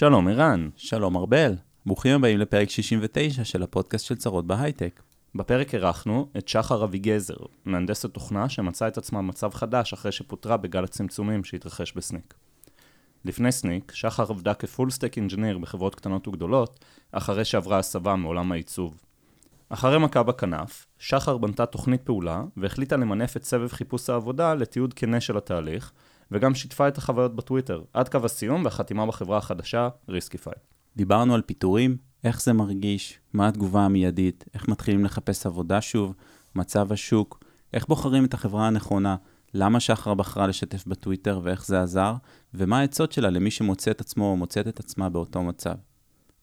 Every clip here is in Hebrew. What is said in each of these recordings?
שלום ערן. שלום ארבל. ברוכים הבאים לפרק 69 של הפודקאסט של צרות בהייטק. בפרק אירחנו את שחר אביגזר, מהנדסת תוכנה שמצאה את עצמה במצב חדש אחרי שפוטרה בגל הצמצומים שהתרחש ב Snyk. לפני Snyk, שחר עבדה כ full stack engineer בחברות קטנות וגדולות, אחרי שעברה הסבה מעולם העיצוב. אחרי מכה בכנף, שחר בנתה תוכנית פעולה והחליטה למנף את סבב חיפוש העבודה לתיעוד כנה של התהליך, וגם שיתפה את החוויות בטוויטר, עד קו הסיום והחתימה בחברה החדשה, ריסקיפיי. דיברנו על פיטורים, איך זה מרגיש, מה התגובה המיידית, איך מתחילים לחפש עבודה שוב, מצב השוק, איך בוחרים את החברה הנכונה, למה שחר בחרה לשתף בטוויטר ואיך זה עזר, ומה העצות שלה למי שמוצא את עצמו או מוצאת את עצמה באותו מצב.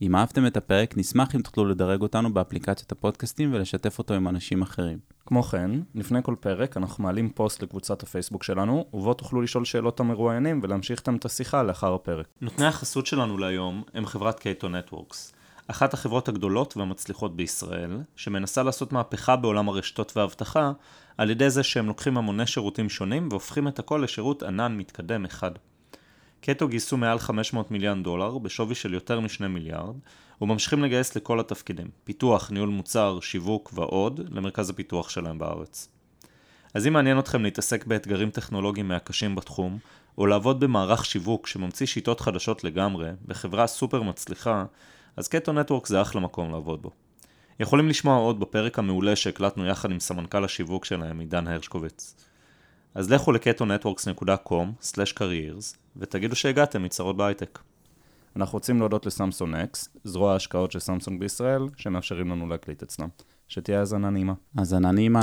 אם אהבתם את הפרק, נשמח אם תוכלו לדרג אותנו באפליקציות הפודקאסטים ולשתף אותו עם אנשים אחרים. כמו כן, לפני כל פרק אנחנו מעלים פוסט לקבוצת הפייסבוק שלנו, ובו תוכלו לשאול שאלות המרואיינים ולהמשיך איתם את השיחה לאחר הפרק. נותני החסות שלנו להיום הם חברת קייטו נטוורקס, אחת החברות הגדולות והמצליחות בישראל, שמנסה לעשות מהפכה בעולם הרשתות והאבטחה, על ידי זה שהם לוקחים המוני שירותים שונים והופכים את הכל לשירות ענן מתקדם אחד. קטו גייסו מעל 500 מיליון דולר בשווי של יותר מ-2 מיליארד, וממשיכים לגייס לכל התפקידים, פיתוח, ניהול מוצר, שיווק ועוד, למרכז הפיתוח שלהם בארץ. אז אם מעניין אתכם להתעסק באתגרים טכנולוגיים מהקשים בתחום, או לעבוד במערך שיווק שממציא שיטות חדשות לגמרי, בחברה סופר מצליחה, אז קטו נטוורק זה אחלה מקום לעבוד בו. יכולים לשמוע עוד בפרק המעולה שהקלטנו יחד עם סמנכ"ל השיווק שלהם, עידן הרשקוביץ. אז לכו ל-ketonetworks.com/careers ותגידו שהגעתם מצרות בהייטק. אנחנו רוצים להודות ל Samsung Next, זרוע ההשקעות של סמסונג בישראל, שמאפשרים לנו להקליט אצלם. שתהיה האזנה נעימה. האזנה נעימה.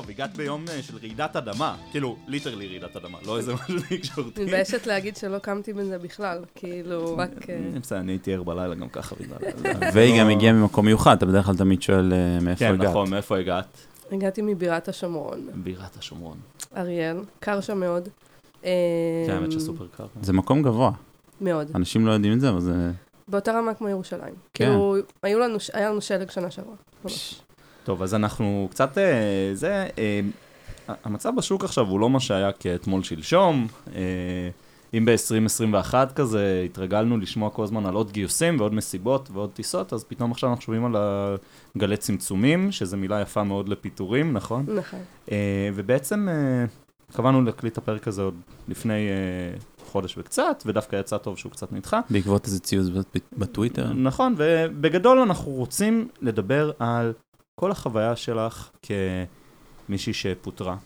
טוב, הגעת ביום אה, של רעידת אדמה. כאילו, literally רעידת אדמה, לא איזה משהו תקשורתי. מתביישת להגיד שלא קמתי בזה בכלל, כאילו, רק... אה, בסדר, אני הייתי ער בלילה גם ככה בגלל... והיא גם הגיעה ממקום מיוחד, אתה בדרך כלל תמיד שואל אה, מאיפה כן, הגעת. נכון, מאיפה הגעת? הגעתי מבירת השומרון, בירת השומרון. אריאל, קר שם מאוד. כן, האמת שסופר קר. זה מקום גבוה, מאוד. אנשים לא יודעים את זה, אבל זה... באותה רמה כמו ירושלים. כן. כאילו, היה לנו שלג שנה שעברה. טוב, אז אנחנו קצת, אה, זה, אה, המצב בשוק עכשיו הוא לא מה שהיה כאתמול שלשום. אה, אם ב-2021 כזה התרגלנו לשמוע כל הזמן על עוד גיוסים ועוד מסיבות ועוד טיסות, אז פתאום עכשיו אנחנו שומעים על הגלי צמצומים, שזו מילה יפה מאוד לפיטורים, נכון? נכון. ובעצם קבענו להקליט את הפרק הזה עוד לפני חודש וקצת, ודווקא יצא טוב שהוא קצת נדחה. בעקבות איזה ציוץ בט- בטוויטר. נכון, ובגדול אנחנו רוצים לדבר על כל החוויה שלך כמישהי שפוטרה,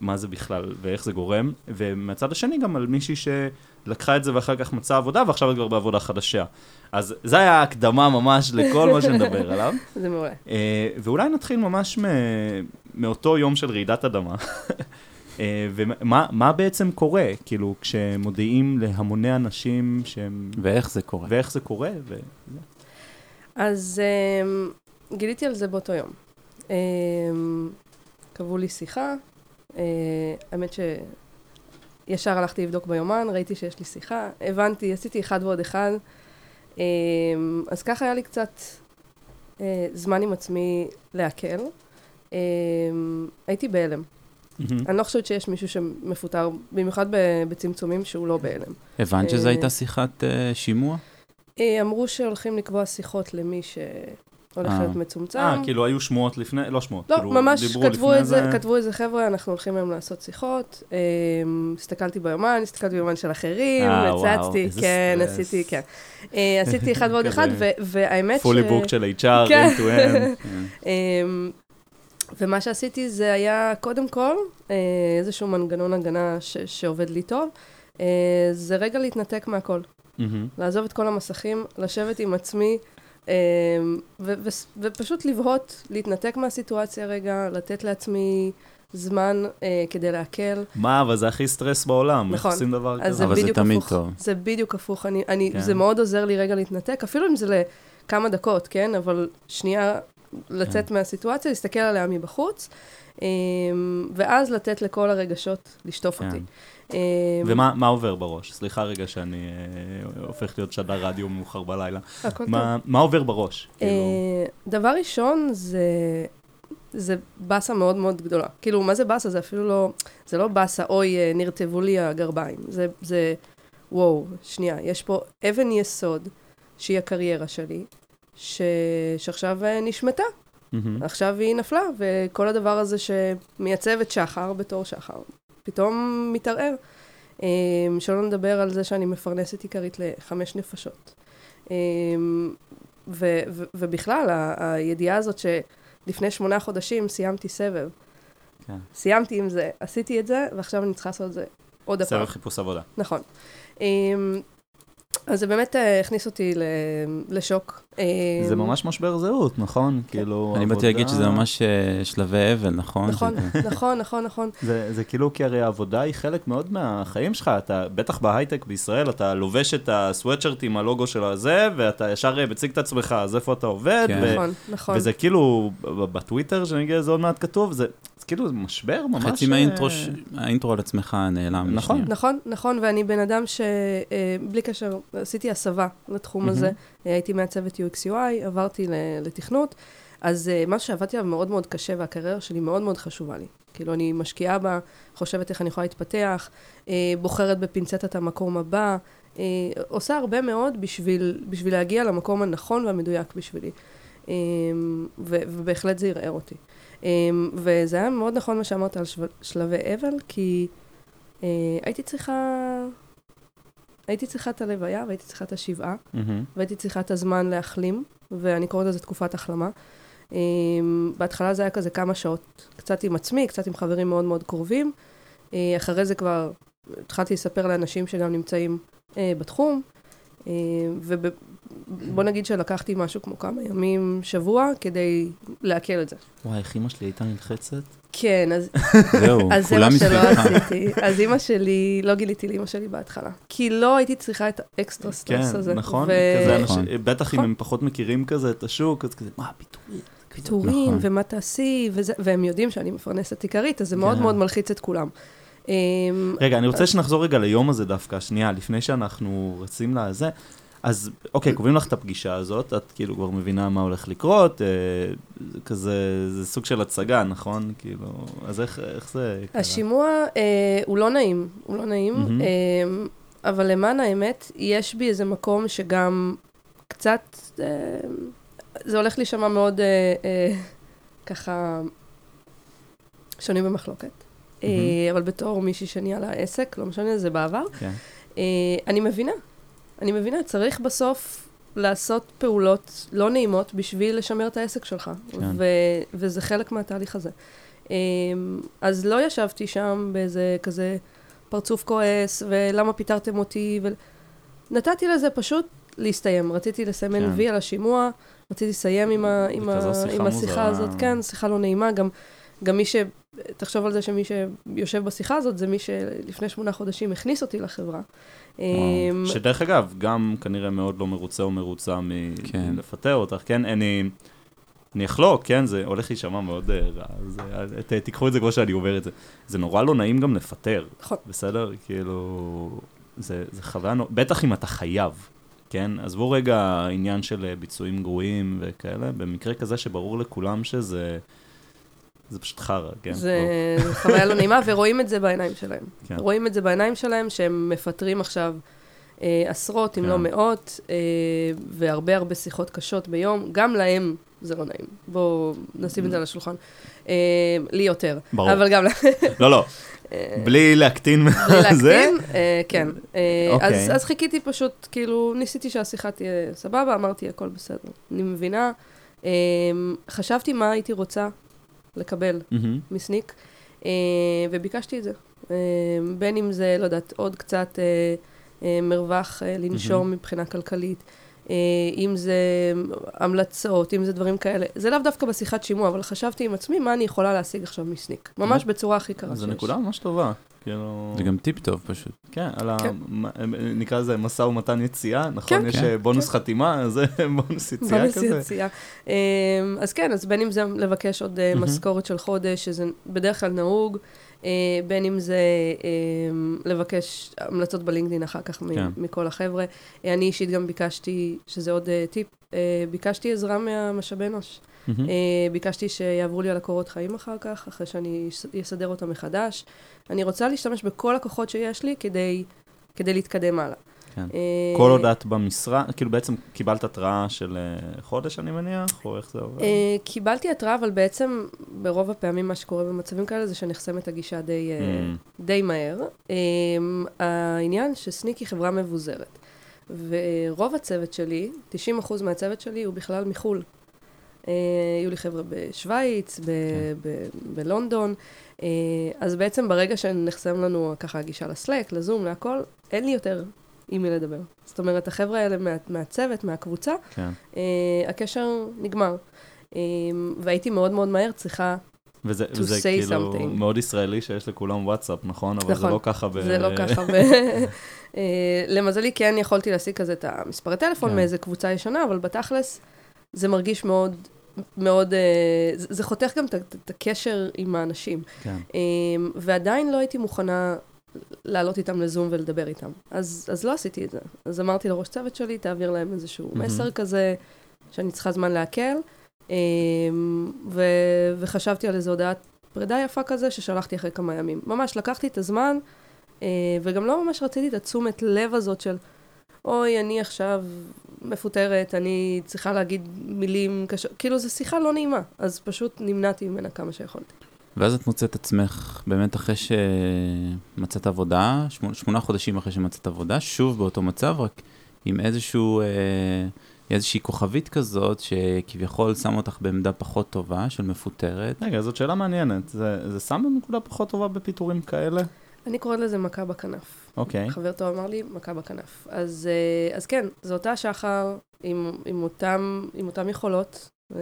מה זה בכלל ואיך זה גורם, ומהצד השני גם על מישהי שלקחה את זה ואחר כך מצאה עבודה ועכשיו את כבר בעבודה חדשה. אז זה היה ההקדמה ממש לכל מה שנדבר עליו. זה מעולה. אה, ואולי נתחיל ממש מ- מאותו יום של רעידת אדמה. אה, ומה מה בעצם קורה, כאילו, כשמודיעים להמוני אנשים שהם... ואיך זה קורה. ואיך זה קורה, ו... אז אמ, גיליתי על זה באותו יום. אמ, קבעו לי שיחה, אה, האמת שישר הלכתי לבדוק ביומן, ראיתי שיש לי שיחה, הבנתי, עשיתי אחד ועוד אחד. אמ, אז ככה היה לי קצת אה, זמן עם עצמי להקל. אמ, הייתי בהלם. אני לא חושבת שיש מישהו שמפוטר, במיוחד בצמצומים שהוא לא בהלם. הבנת שזו אה, הייתה שיחת שימוע? אמרו שהולכים לקבוע שיחות למי שהולך אה. להיות מצומצם. אה, כאילו היו שמועות לפני, לא שמועות, לא, כאילו ממש דיברו כתבו לפני איזה, זה. כתבו איזה חבר'ה, אנחנו הולכים היום לעשות שיחות. אה, הסתכלתי ביומן, הסתכלתי ביומן של אחרים, אה, הצצתי, כן, סטרס. עשיתי, כן. אה, עשיתי אחד ועוד אחד, ו- והאמת ש... פולי בוק של HR, כן. end to end. אמ, ומה שעשיתי זה היה, קודם כל, אה, איזשהו מנגנון הגנה ש- שעובד לי טוב. אה, זה רגע להתנתק מהכל. מהמם. לעזוב את כל המסכים, לשבת עם עצמי, אה, ופשוט לבהות, להתנתק מהסיטואציה רגע, לתת לעצמי זמן אה, כדי להקל. מה, אבל זה הכי סטרס בעולם, איך נכון. עושים דבר אז כזה? זה אבל זה תמיד הפוך. טוב. זה בדיוק הפוך. אני, אני, כן. זה מאוד עוזר לי רגע להתנתק, אפילו אם זה לכמה דקות, כן? אבל שנייה לצאת כן. מהסיטואציה, להסתכל עליה מבחוץ, אה, ואז לתת לכל הרגשות לשטוף כן. אותי. אה, ומה מה עובר בראש? סליחה רגע שאני אה, הופך להיות שדר רדיו מאוחר בלילה. הכל טוב. מה עובר בראש? כאילו, אה, דבר ראשון זה, זה באסה מאוד מאוד גדולה. כאילו, מה זה באסה? זה אפילו לא, זה לא באסה, אוי, אה, נרטבו לי הגרביים. זה, זה, וואו, שנייה, יש פה אבן יסוד, שהיא הקריירה שלי, ש, שעכשיו נשמטה. מהמם. עכשיו היא נפלה, וכל הדבר הזה שמייצב את שחר בתור שחר, פתאום מתערער. אה, שלא נדבר על זה שאני מפרנסת עיקרית לחמש נפשות. אה, ו- ו- ובכלל, ה- הידיעה הזאת שלפני שמונה חודשים סיימתי סבב. כן. סיימתי עם זה, עשיתי את זה, ועכשיו אני צריכה לעשות את זה עוד הפעם. סבב חיפוש עבודה. נכון. אז זה באמת אה, הכניס אותי לשוק. זה אמ, ממש משבר זהות, נכון? כאילו, אני באתי עבודה- להגיד שזה ממש אה, שלבי אבל, נכון? נכון, שזה- נכון, נכון, נכון. זה, זה כאילו, כי הרי העבודה היא חלק מאוד מהחיים שלך, אתה, בטח בהייטק בישראל, אתה לובש את הסוואטשרט עם הלוגו של הזה, ואתה ישר אה, מציג את עצמך, אז איפה אתה עובד, כן. נכון, נכון. וזה כאילו, ב- בטוויטר, שנגיע לזה עוד מעט כתוב, זה, זה כאילו זה משבר ממש... חצי אה, מהאינטרו, ש- האינטרו על עצמך נעלם. נכון. לשנייה. נכון, נכון, ואני בן אדם שבלי קשר, עשיתי הסבה לתחום הזה. אה, הייתי מעצבת UX/UI, עברתי לתכנות, אז אה, משהו שעבדתי עליו מאוד מאוד קשה, והקריירה שלי מאוד מאוד חשובה לי. כאילו, אני משקיעה בה, חושבת איך אני יכולה להתפתח, אה, בוחרת בפינצטת המקום הבא, אה, עושה הרבה מאוד בשביל, בשביל להגיע למקום הנכון והמדויק בשבילי. אה, ובהחלט זה ערער אותי. אה, וזה היה מאוד נכון מה שאמרת על שו- שלבי אבל, כי אה, הייתי צריכה... הייתי צריכה את הלוויה והייתי צריכה את השבעה, מהמם. והייתי צריכה את הזמן להחלים, ואני קוראת לזה תקופת החלמה. Um, בהתחלה זה היה כזה כמה שעות, קצת עם עצמי, קצת עם חברים מאוד מאוד קרובים. Uh, אחרי זה כבר התחלתי לספר לאנשים שגם נמצאים uh, בתחום, uh, ובוא נגיד שלקחתי משהו כמו כמה ימים, שבוע, כדי לעכל את זה. וואי, איך אימא שלי הייתה נלחצת? כן, אז זהו, אז זה מה שלא. עשיתי. אז אימא שלי, לא גיליתי לאימא שלי בהתחלה. כי לא הייתי צריכה את ה extra stress הזה. כן, נכון, כזה נכון. אנשים, בטח אם נכון. הם פחות מכירים כזה את השוק, אז כזה, מה, פיטורים? פיטורים, נכון. ומה תעשי, וזה- והם יודעים שאני מפרנסת עיקרית, אז זה מאוד כן. מאוד מלחיץ את כולם. אמ, רגע, אני רוצה שנחזור רגע ליום הזה דווקא, שנייה, לפני שאנחנו רצים לזה. אז אוקיי, קובעים לך את הפגישה הזאת, את כאילו כבר מבינה מה הולך לקרות, אה, זה כזה, זה סוג של הצגה, נכון? כאילו, אז איך, איך זה קרה? השימוע אה, הוא לא נעים, הוא לא נעים, מהמם. אה, אבל למען האמת, יש בי איזה מקום שגם קצת, אה, זה הולך להישמע מאוד אה, אה, ככה שונים במחלוקת. אה, מהמם. אבל בתור מישהי שניהלה עסק, לא משנה, זה בעבר, כן. אה, אני מבינה, אני מבינה, צריך בסוף לעשות פעולות לא נעימות בשביל לשמר את העסק שלך, כן. ו- וזה חלק מהתהליך הזה. אה, אז לא ישבתי שם באיזה כזה פרצוף כועס, ולמה פיטרתם אותי, ו... נתתי לזה פשוט להסתיים. רציתי לסמן כן. וי על השימוע, רציתי לסיים עם, ה- עם, ה- שיחה עם השיחה. הזאת. כן, שיחה לא נעימה. גם, גם מי ש... תחשוב על זה שמי שיושב בשיחה הזאת, זה מי שלפני שמונה חודשים הכניס אותי לחברה. אמ, שדרך אגב, גם כנראה מאוד לא מרוצה או מרוצה כן. מלפטר אותך, כן? אני, אני אחלוק, כן? זה הולך להישמע מאוד אה, רע, אז אה, ת- תיקחו את זה כמו שאני אומר את זה. זה נורא לא נעים גם לפטר, נכון. בסדר? כאילו, זה, זה חוויה, בטח אם אתה חייב, כן? עזבו רגע עניין של אה, ביצועים גרועים וכאלה, במקרה כזה שברור לכולם שזה... זה פשוט חרא, כן? זה חוויה לא נעימה, ורואים את זה בעיניים שלהם. כן. רואים את זה בעיניים שלהם, שהם מפטרים עכשיו אה, עשרות, אם כן. לא מאות, אה, והרבה הרבה שיחות קשות ביום. גם להם זה לא נעים. בואו נשים את זה על השולחן. אה, לי יותר. ברור. אבל גם... ל- לא, לא, אה, בלי להקטין בלי זה. להקטין, אה, כן. אה, אוקיי. אז, אז חיכיתי פשוט, כאילו, ניסיתי שהשיחה תהיה סבבה, אמרתי, הכל בסדר. אני מבינה. חשבתי מה הייתי רוצה לקבל מהמם. מסניק, אה, וביקשתי את זה. אה, בין אם זה, לא יודעת, עוד קצת אה, אה, מרווח אה, לנשום מבחינה כלכלית, אה, אם זה המלצות, אם זה דברים כאלה. זה לאו דווקא בשיחת שימוע, אבל חשבתי עם עצמי מה אני יכולה להשיג עכשיו מסניק. ממש בצורה הכי קרה שיש. זו נקודה ממש טובה. כאילו... זה גם טיפ טוב פשוט. כן, על ה... כן. מה- נקרא לזה משא ומתן יציאה, נכון? כן. יש כן. אה, בונוס חתימה, זה בונוס יציאה בונוס כזה. יציאה. אה, אז כן, אז בין אם זה לבקש עוד אה. משכורת של חודש, שזה בדרך כלל נהוג, אה, בין אם זה אה, לבקש המלצות בלינקדאין אחר כך כן. מכל החבר'ה. אה, אני אישית גם ביקשתי, שזה עוד אה, טיפ, אה, ביקשתי עזרה מהמשאבי אנוש. מהמם. אה, ביקשתי שיעברו לי על הקורות חיים אחר כך, אחרי שאני אס- אסדר אותם מחדש. אני רוצה להשתמש בכל הכוחות שיש לי כדי, כדי להתקדם הלאה. כן. אה, כל עוד את במשרה, כאילו בעצם קיבלת התראה של אה, חודש, אני מניח, או איך זה עובד? קיבלתי התראה, אבל בעצם ברוב הפעמים מה שקורה במצבים כאלה זה שנחסמת הגישה די, Mm. די מהר. אה, העניין שסניק היא חברה מבוזרת, ורוב הצוות שלי, 90% מהצוות שלי הוא בכלל מחו"ל. אה, היו לי חבר'ה בשוויץ, ב- כן. ב- בלונדון, אה, אז בעצם ברגע שנחסם לנו ככה הגישה לסלק, לזום, להכל, אין לי יותר עם מי לדבר. זאת אומרת, החבר'ה האלה מה, מהצוות, מהקבוצה, כן. uh, הקשר נגמר. והייתי מאוד מאוד מהר צריכה, וזה, to וזה say כאילו something. מאוד ישראלי שיש לכולם וואטסאפ, נכון? אבל זה נכון. לא ככה ב... זה לא ככה. ב... למזלי, כן יכולתי להשיג כזה את המספרי טלפון כן. מאיזה קבוצה ישנה, אבל בתכלס זה מרגיש מאוד, מאוד, uh, זה, חותך גם את, הקשר עם האנשים. כן. Um, ועדיין לא הייתי מוכנה לעלות איתם לזום ולדבר איתם. אז, אז לא עשיתי את זה. אז אמרתי לראש צוות שלי, תעביר להם איזשהו מהמם. מסר כזה, שאני צריכה זמן לעכל, um, ו, וחשבתי על איזו הודעת פרידה יפה כזה, ששלחתי אחרי כמה ימים. ממש לקחתי את הזמן, uh, וגם לא ממש רציתי את התשומת לב הזאת של, אוי, אני עכשיו מפוטרת, אני צריכה להגיד מילים קשות, כאילו, זו שיחה לא נעימה, אז פשוט נמנעתי ממנה כמה שיכולתי. ואז את מוצאת עצמך, באמת אחרי שמצאת עבודה, שמונה, שמונה חודשים אחרי שמצאת עבודה, שוב באותו מצב, רק עם איזשהו, אה, איזושהי כוכבית כזאת, שכביכול שם אותך בעמדה פחות טובה, של מפוטרת. רגע, זאת שאלה מעניינת. זה, זה שם בנקודה פחות טובה בפיטורים כאלה? אני קוראת לזה מכה בכנף. אוקיי. חבר טוב אמר לי, מכה בכנף. אז, אה, אז כן, זו אותה שחר עם, עם, אותם, עם אותם יכולות, אה,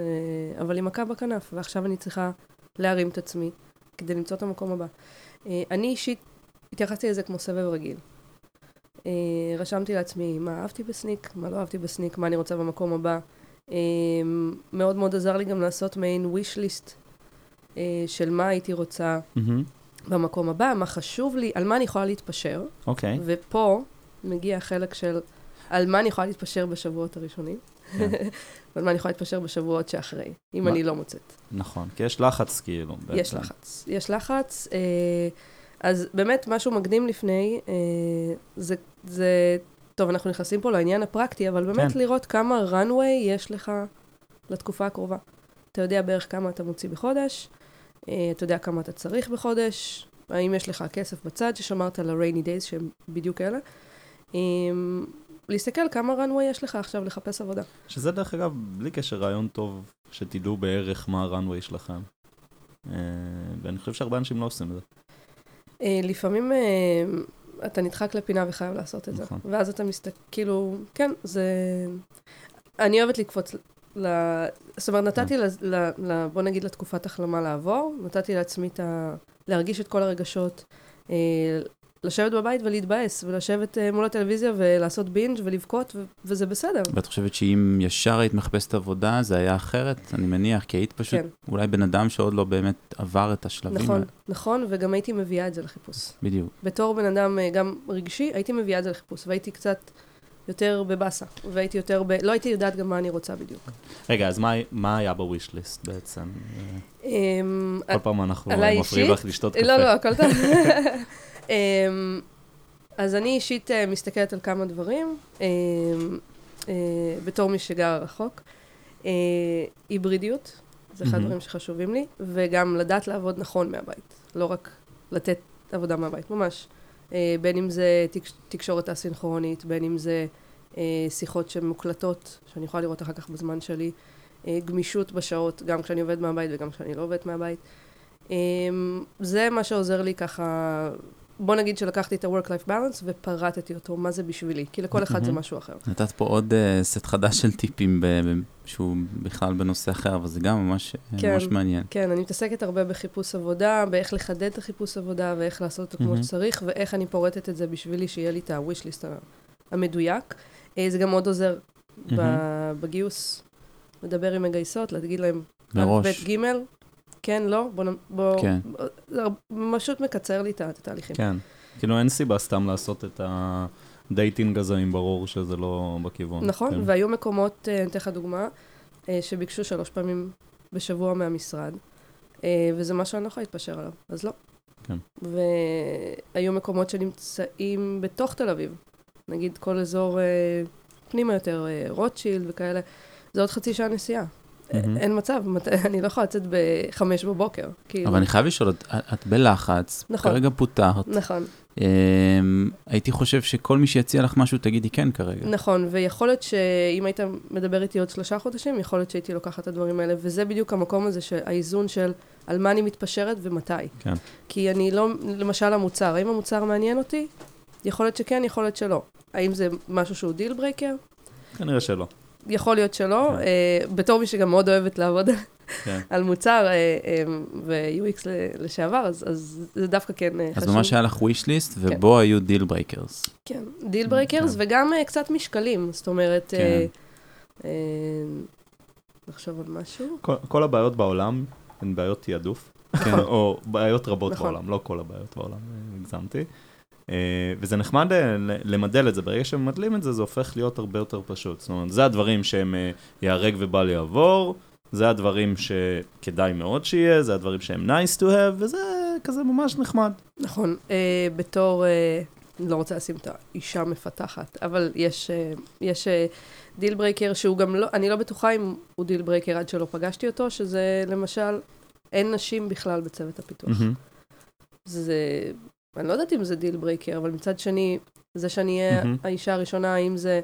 אבל עם מכה בכנף, ועכשיו אני צריכה להרים את עצמי כדי למצוא את המקום הבא. אה, אני אישית התייחסתי לזה כמו סבב רגיל. רשמתי לעצמי מה אהבתי בסניק, מה לא אהבתי בסניק, מה אני רוצה במקום הבא. מאוד מאוד עזר לי גם לעשות מעין wish list של מה הייתי רוצה מהמם. במקום הבא, מה חשוב לי, על מה אני יכולה להתפשר. אוקיי. ופה מגיע החלק של על מה אני יכולה להתפשר בשבועות הראשונים, כן. ועל מה אני יכולה להתפשר בשבועות שאחרי, אם מה- אני לא מוצאת. נכון, כי יש לחץ כאילו. יש בעצם. לחץ. יש לחץ. אה, אז באמת, משהו מקדים לפני, אה, זה, זה, טוב, אנחנו נכנסים פה לעניין הפרקטי, אבל באמת כן. לראות כמה runway יש לך לתקופה הקרובה. אתה יודע בערך כמה אתה מוציא בחודש, אתה יודע כמה אתה צריך בחודש, האם יש לך כסף בצד ששמרת על ה-rainy days שהם בדיוק אלה. אה, להסתכל כמה runway יש לך עכשיו לחפש עבודה. שזה דרך אגב, בלי קשר רעיון טוב, שתדעו בערך מה ה-runway שלכם. אה, ואני חושב שהרבה אנשים לא עושים את זה. אה, לפעמים אה, אתה נדחק לפינה וחייב לעשות את זה. נכון. ואז אתה מסתכל, כאילו, כן, זה... אני אוהבת לקפוץ ל... זאת אומרת, נתתי, ל... ל... ל... בוא נגיד, לתקופת החלמה לעבור, נתתי לעצמי את ה... להרגיש את כל הרגשות, אה, לשבת בבית ולהתבאס, ולשבת אה, מול הטלוויזיה ולעשות בינג' ולבכות, ו... וזה בסדר. ואת חושבת שאם ישר היית מחפשת עבודה, זה היה אחרת? אני מניח, כי היית פשוט כן. אולי בן אדם שעוד לא באמת עבר את השלבים נכון, האלה. נכון, וגם הייתי מביאה את זה לחיפוש. בדיוק. בתור בן אדם אה, גם רגשי, הייתי מביאה את זה לחיפוש, והייתי קצת יותר בבאסה, והייתי יותר ב... לא הייתי יודעת גם מה אני רוצה בדיוק. רגע, אז מה, מה היה בוויש ליסט בעצם? אמ, כל פעם אנחנו מפריעים? לך לשתות קפה. לא, לא, הכל טוב. אמ, אז אני אישית אה, מסתכלת על כמה דברים, אמ, אה, בתור מי שגר רחוק. אה, היברידיות, זה אחד. הדברים שחשובים לי, וגם לדעת לעבוד נכון מהבית, לא רק לתת עבודה מהבית, ממש. אה, בין אם זה תקש- תקשורת אסינכרונית, בין אם זה אה, שיחות שמוקלטות, שאני יכולה לראות אחר כך בזמן שלי, אה, גמישות בשעות, גם כשאני עובדת מהבית וגם כשאני לא עובדת מהבית. זה מה שעוזר לי ככה, בוא נגיד שלקחתי את ה-work-life balance ופרטתי אותו, מה זה בשבילי, כי לכל אחד זה. משהו אחר. נתת פה עוד uh, סט חדש של טיפים, שהוא בכלל בנושא אחר, אבל זה גם ממש, כן. ממש מעניין. כן, אני מתעסקת הרבה בחיפוש עבודה, באיך לחדד את החיפוש עבודה, ואיך לעשות אותו כמו. שצריך, ואיך אני פורטת את זה בשבילי שיהיה לי את ה-wish list המדויק. אה, זה גם מאוד עוזר. בגיוס, לדבר עם מגייסות, להגיד להם, מראש. ב', ג', כן, לא, בוא... בוא כן. פשוט מקצר לי את התהליכים. כן. כאילו אין סיבה סתם לעשות את ה dating הזה, אם ברור שזה לא בכיוון. נכון, כן. והיו מקומות, אה, אני אתן לך דוגמה, אה, שביקשו שלוש פעמים בשבוע מהמשרד, אה, וזה משהו שאני לא יכולה להתפשר עליו, אז לא. כן. והיו מקומות שנמצאים בתוך תל אביב, נגיד כל אזור פנימה יותר, רוטשילד וכאלה, זה עוד חצי שעה נסיעה. מהמם. אין מצב, מת- אני לא יכולה לצאת בחמש בבוקר. כאילו. אבל אני חייב לשאול, את, את בלחץ, נכון. כרגע פוטרת. נכון, אמ, הייתי חושב שכל מי שיציע לך משהו, תגידי כן כרגע. נכון, ויכול להיות שאם היית מדבר איתי עוד שלושה חודשים, יכול להיות שהייתי לוקחת את הדברים האלה, וזה בדיוק המקום הזה, האיזון של על מה אני מתפשרת ומתי. כן. כי אני לא, למשל המוצר, האם המוצר מעניין אותי? יכול להיות שכן, יכול להיות שלא. האם זה משהו שהוא deal breaker? כנראה שלא. יכול להיות שלא. כן. אה, בתור מי שגם מאוד אוהבת לעבוד כן. על מוצר אה, אה, ו-UX ל- לשעבר, אז, אז זה דווקא כן אה, אז חשוב. ממש היה לך wish list, ובו היו deal breakers. כן, deal breakers, כן. וגם אה, קצת משקלים, זאת אומרת, כן. נחשוב על משהו. כל, כל הבעיות בעולם הן בעיות תעדוף, כן. או בעיות רבות נכון. בעולם, לא כל הבעיות בעולם, הגזמתי. אה, וזה נחמד אה, למדל את זה, ברגע שממדלים את זה, זה הופך להיות הרבה יותר פשוט. זאת אומרת, זה הדברים שהם אה, ייהרג ובל יעבור, זה הדברים שכדאי מאוד שיהיה, זה הדברים שהם nice to have, וזה כזה ממש נחמד. נכון, בתור, לא רוצה לשים את האישה מפתחת, אבל יש, יש deal breaker שהוא גם לא, אני לא בטוחה אם הוא deal breaker עד שלא פגשתי אותו, שזה למשל, אין נשים בכלל בצוות הפיתוח. מהמם. זה, אני לא יודעת אם זה deal breaker, אבל מצד שני, זה שאני אהיה מהמם. האישה הראשונה, האם זה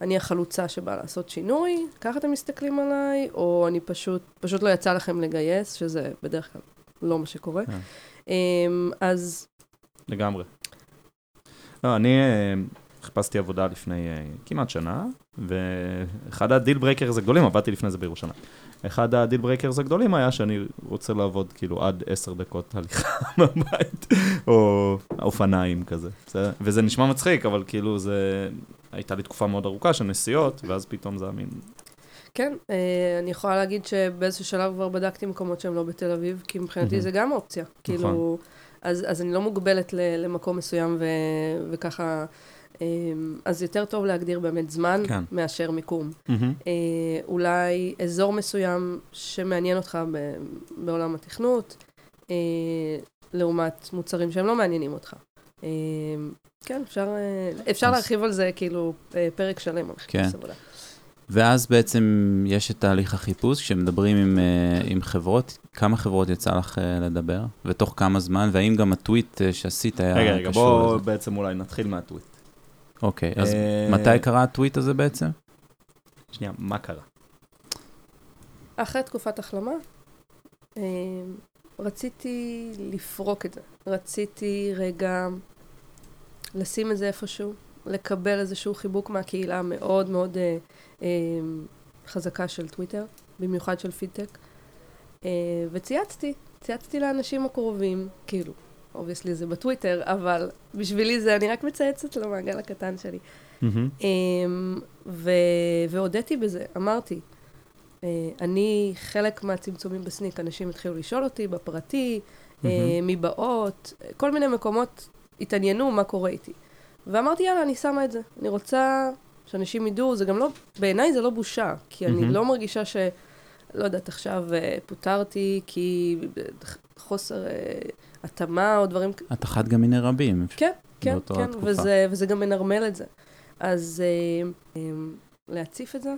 אני החלוצה שבאה לעשות שינוי, ככה אתם מסתכלים עליי, או אני פשוט, פשוט לא יצא לכם לגייס, שזה בדרך כלל לא מה שקורה. כן. אמ, אז לגמרי. לא, אני אה, חיפשתי עבודה לפני אה, כמעט שנה, ואחד ה deal breakers הגדולים, עבדתי לפני זה בירושלים. אחד ה deal breakers הגדולים היה שאני רוצה לעבוד כאילו עד עשר דקות הליכה מהבית, או אופניים כזה. וזה נשמע מצחיק, אבל כאילו זה... הייתה לי תקופה מאוד ארוכה של נסיעות, ואז פתאום זה המין... כן, אה, אני יכולה להגיד שבאיזשהו שלב כבר בדקתי מקומות שהם לא בתל אביב, כי מבחינתי. זה גם אופציה. כאילו, אז, אז אני לא מוגבלת למקום מסוים ו, וככה, אז יותר טוב להגדיר באמת זמן כן. מאשר מיקום. אה, אולי אזור מסוים שמעניין אותך ב, בעולם התכנות, אה, לעומת מוצרים שהם לא מעניינים אותך. אה, כן, אפשר, אה, אפשר אז- להרחיב על זה כאילו פרק שלם על חיפוש כן. עבודה. ואז בעצם יש את תהליך החיפוש, כשמדברים עם, עם חברות, כמה חברות יצא לך לדבר, ותוך כמה זמן, והאם גם הטוויט שעשית היה רגע, רגע, קשור בוא לזה? בעצם אולי נתחיל מהטוויט. אוקיי, אז אה, מתי קרה הטוויט הזה בעצם? שנייה, מה קרה? אחרי תקופת החלמה, אה, רציתי לפרוק את זה. רציתי רגע לשים את זה איפשהו, לקבל איזשהו חיבוק מהקהילה המאוד מאוד אה, אה, חזקה של טוויטר, במיוחד של פידטק, אה, וצייצתי, צייצתי לאנשים הקרובים, כאילו, obviously זה בטוויטר, אבל בשבילי זה, אני רק מצייצת למעגל הקטן שלי. אמ, ו- והודיתי בזה, אמרתי, אה, אני חלק מהצמצומים ב Snyk, אנשים התחילו לשאול אותי בפרטי, מהמם. מבאות, כל מיני מקומות התעניינו מה קורה איתי. ואמרתי, יאללה, אני שמה את זה. אני רוצה שאנשים ידעו, זה גם לא, בעיניי זה לא בושה, כי אני מהמם. לא מרגישה ש... לא יודעת, עכשיו אה, פוטרתי כי חוסר אה, התאמה או דברים כ- את אחת גם מיני רבים. כן, כן, כן. וזה, וזה גם מנרמל את זה. אז אה, אה, להציף את זה,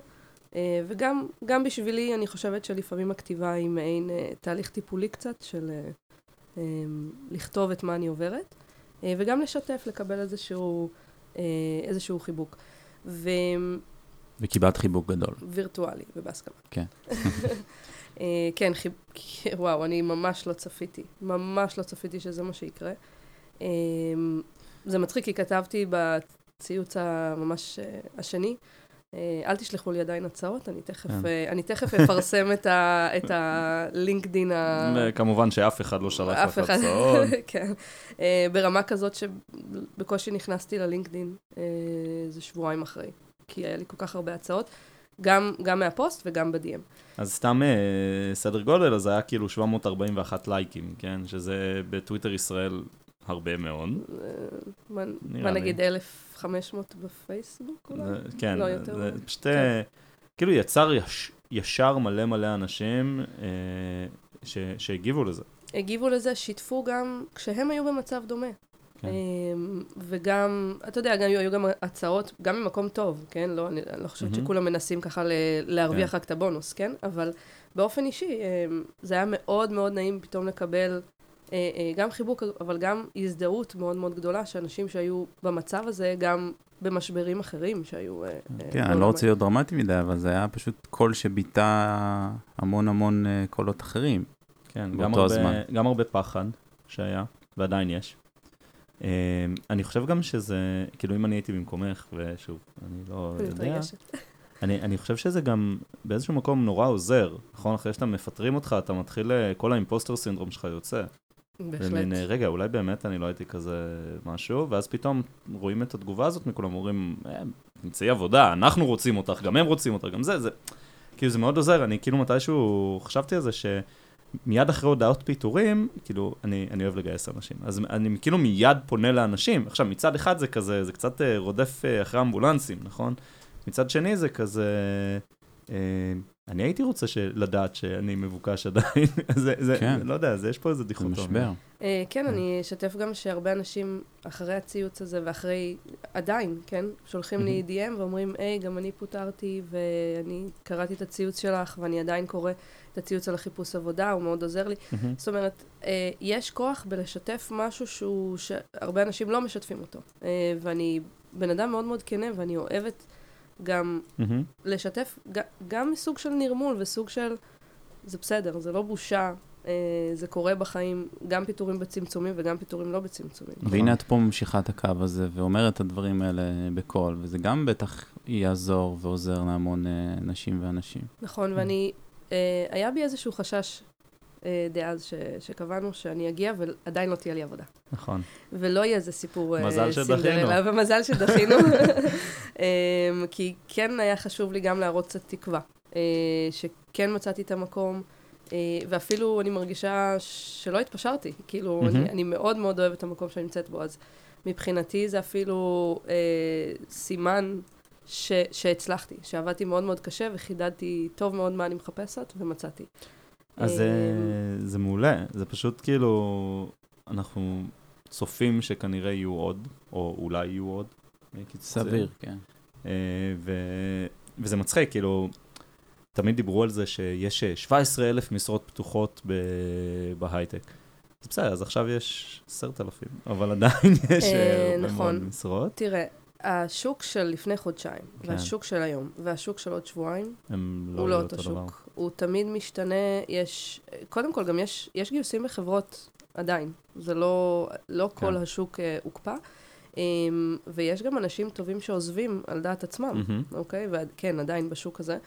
אה, וגם גם בשבילי, אני חושבת שלפעמים הכתיבה היא מעין אה, תהליך טיפולי קצת, של אה, אה, לכתוב את מה אני עוברת, אה, וגם לשתף, לקבל איזשהו, אה, איזשהו חיבוק. וקיבלת חיבוק גדול. ווירטואלי ובהסכמה. כן. אה, כן, חיב... וואו, אני ממש לא צפיתי. ממש לא צפיתי שזה מה שיקרה. אה, זה מצחיק, כי כתבתי בציוץ הממש אה, השני, אל תשלחו לי עדיין הצעות, אני תכף, כן. אה, אני תכף אפרסם את, ה, את הלינקדין ה... כמובן שאף אחד לא שלח לך הצעות. כן. ברמה כזאת שבקושי נכנסתי ללינקדין איזה שבועיים אחרי, כי היה לי כל כך הרבה הצעות. גם, גם מהפוסט וגם ב-DM. אז סתם אה, סדר גודל, אז היה כאילו 741 לייקים, כן? שזה בטוויטר ישראל הרבה מאוד. אה, מה, מה. נגיד 1,500 בפייסבוק אולי? זה- כן, לא יותר. זה פשוט, כן. אה, כאילו יצר יש- ישר מלא מלא אנשים אה, ש- שהגיבו לזה. הגיבו לזה, שיתפו גם כשהם היו במצב דומה. כן. אמ, וגם, אתה יודע, גם היו גם הצעות, גם ממקום טוב, כן? לא, אני, אני לא חושבת מהמם. שכולם מנסים ככה ל- להרוויח כן. רק את הבונוס, כן? אבל באופן אישי, אמ, זה היה מאוד מאוד נעים פתאום לקבל אה, אה, גם חיבוק, אבל גם הזדהות מאוד מאוד גדולה, שאנשים שהיו במצב הזה, גם במשברים אחרים שהיו... אה, כן, אני לא רוצה להיות דרמטי מדי, אבל זה היה פשוט קול שביטא המון המון קולות אחרים. כן, גם הרבה. גם הרבה פחד שהיה, ועדיין יש. אה, אני חושב גם שזה, כאילו אם אני הייתי במקומך, ושוב, אני לא יודע. אני, אני חושב שזה גם באיזשהו מקום נורא עוזר, נכון? אחרי שאתה מפטרים אותך, אתה מתחיל, אה, כל האימפוסטר סינדרום שלך יוצא. בהחלט. ומין, אה, רגע, אולי באמת אני לא הייתי כזה משהו, ואז פתאום רואים את התגובה הזאת מכולם, אומרים, "אה, תמצאי עבודה, אנחנו רוצים אותך, גם הם רוצים אותך, גם זה, זה, כאילו זה מאוד עוזר, אני כאילו מתישהו חשבתי על זה שמיד אחרי הודעות פיטורים, כאילו, אני, אני אוהב לגייס אנשים, אז אני כאילו מיד פונה לאנשים, עכשיו מצד אחד זה כזה, זה קצת אה, רודף אה, אחרי אמבולנסים, נכון? מצד שני זה כזה, אה, אני הייתי רוצה של- לדעת שאני מבוקש עדיין, זה, זה, כן. לא יודע, זה, יש פה איזה זה דיכוטומיה. משבר. אה, כן, אני אשתף גם שהרבה אנשים אחרי הציוץ הזה ואחרי, עדיין, כן, שולחים לי DM ואומרים, היי, גם אני פוטרתי ואני קראתי את הציוץ שלך ואני עדיין קורא את הציוץ על החיפוש עבודה, הוא מאוד עוזר לי. מהמם. זאת אומרת, אה, יש כוח בלשתף משהו שהוא, שהרבה אנשים לא משתפים אותו. אה, ואני בן אדם מאוד מאוד כנה ואני אוהבת גם מהמם. לשתף ג- גם מסוג של נרמול וסוג של, זה בסדר, זה לא בושה, אה, זה קורה בחיים, גם פיטורים בצמצומים וגם פיטורים לא בצמצומים. והנה את פה ממשיכה את הקו הזה ואומרת את הדברים האלה בקול, וזה גם בטח יעזור ועוזר להמון אה, נשים ואנשים. נכון, ואני, היה בי איזשהו חשש אה, דאז ש, שקבענו שאני אגיע ועדיין לא תהיה לי עבודה. נכון. ולא יהיה איזה סיפור אה, מזל שדחינו. סינדרלה, ומזל שדחינו. אה, כי כן היה חשוב לי גם להראות קצת תקווה, אה, שכן מצאתי את המקום. אה, ואפילו אני מרגישה שלא התפשרתי, כאילו, מהמם. אני, אני מאוד מאוד אוהבת את המקום שאני נמצאת בו, אז מבחינתי זה אפילו אה, סימן ש, שהצלחתי, שעבדתי מאוד מאוד קשה וחידדתי טוב מאוד מה אני מחפשת, ומצאתי. אז אה, זה- זה מעולה, זה פשוט כאילו, אנחנו צופים שכנראה יהיו עוד, או אולי יהיו עוד. סביר, כן. אה, ו- וזה מצחיק, כאילו, תמיד דיברו על זה שיש אה, 17 אלף משרות פתוחות ב- בהייטק. זה בסדר, אז עכשיו יש 10,000, אבל עדיין יש אה, הרבה נכון. מאוד משרות. תראה, השוק של לפני חודשיים, כן. והשוק של היום, והשוק של עוד שבועיים, לא הוא לא אותו אותו דבר. שוק. הוא תמיד משתנה, יש... קודם כל, גם יש, יש גיוסים בחברות עדיין. זה לא, לא כל כן. השוק אה, הוקפא. אמ, ויש גם אנשים טובים שעוזבים על דעת עצמם, מהמם. אוקיי? וכן, עדיין בשוק הזה.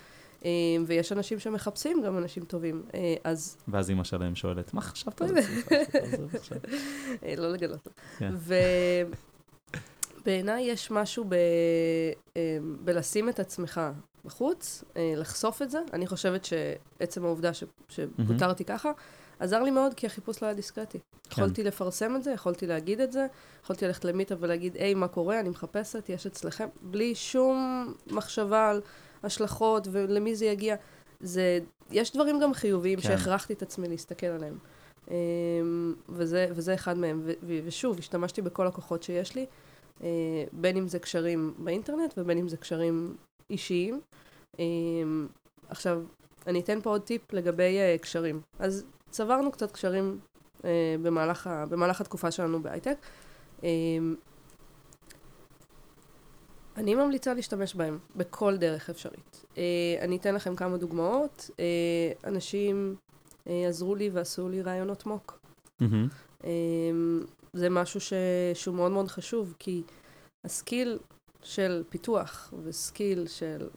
אמ, ויש אנשים שמחפשים גם אנשים טובים. אה, אז ואז אימא שלהם שואלת, מה חשבת על זה? עזוב עכשיו." אה, לא לגלות. כן. ובעיניי יש משהו ב... אה, בלשים את עצמך בחוץ, אה, לחשוף את זה. אני חושבת שעצם העובדה ש... שפוטרתי ככה, עזר לי מאוד, כי החיפוש לא היה דיסקרטי. כן. יכולתי לפרסם את זה, יכולתי להגיד את זה, יכולתי ללכת למיטה ולהגיד, היי, מה קורה? אני מחפשת, יש אצלכם, בלי שום מחשבה על השלכות ולמי זה יגיע. זה, יש דברים גם חיוביים כן. שהכרחתי את עצמי להסתכל עליהם. אמ, וזה, וזה אחד מהם. ו- ושוב, השתמשתי בכל הכוחות שיש לי, בין אם זה קשרים באינטרנט ובין אם זה קשרים אישיים. אמ, עכשיו, אני אתן פה עוד טיפ לגבי אה, קשרים. אז צברנו קצת קשרים אה, במהלך, ה- במהלך התקופה שלנו בהייטק. אני ממליצה להשתמש בהם בכל דרך אפשרית. אה, אני אתן לכם כמה דוגמאות. אה, אנשים אה, עזרו לי ועשו לי ראיונות mock. מהמם. זה משהו ש... שהוא מאוד מאוד חשוב, כי ה skill של פיתוח ו skill של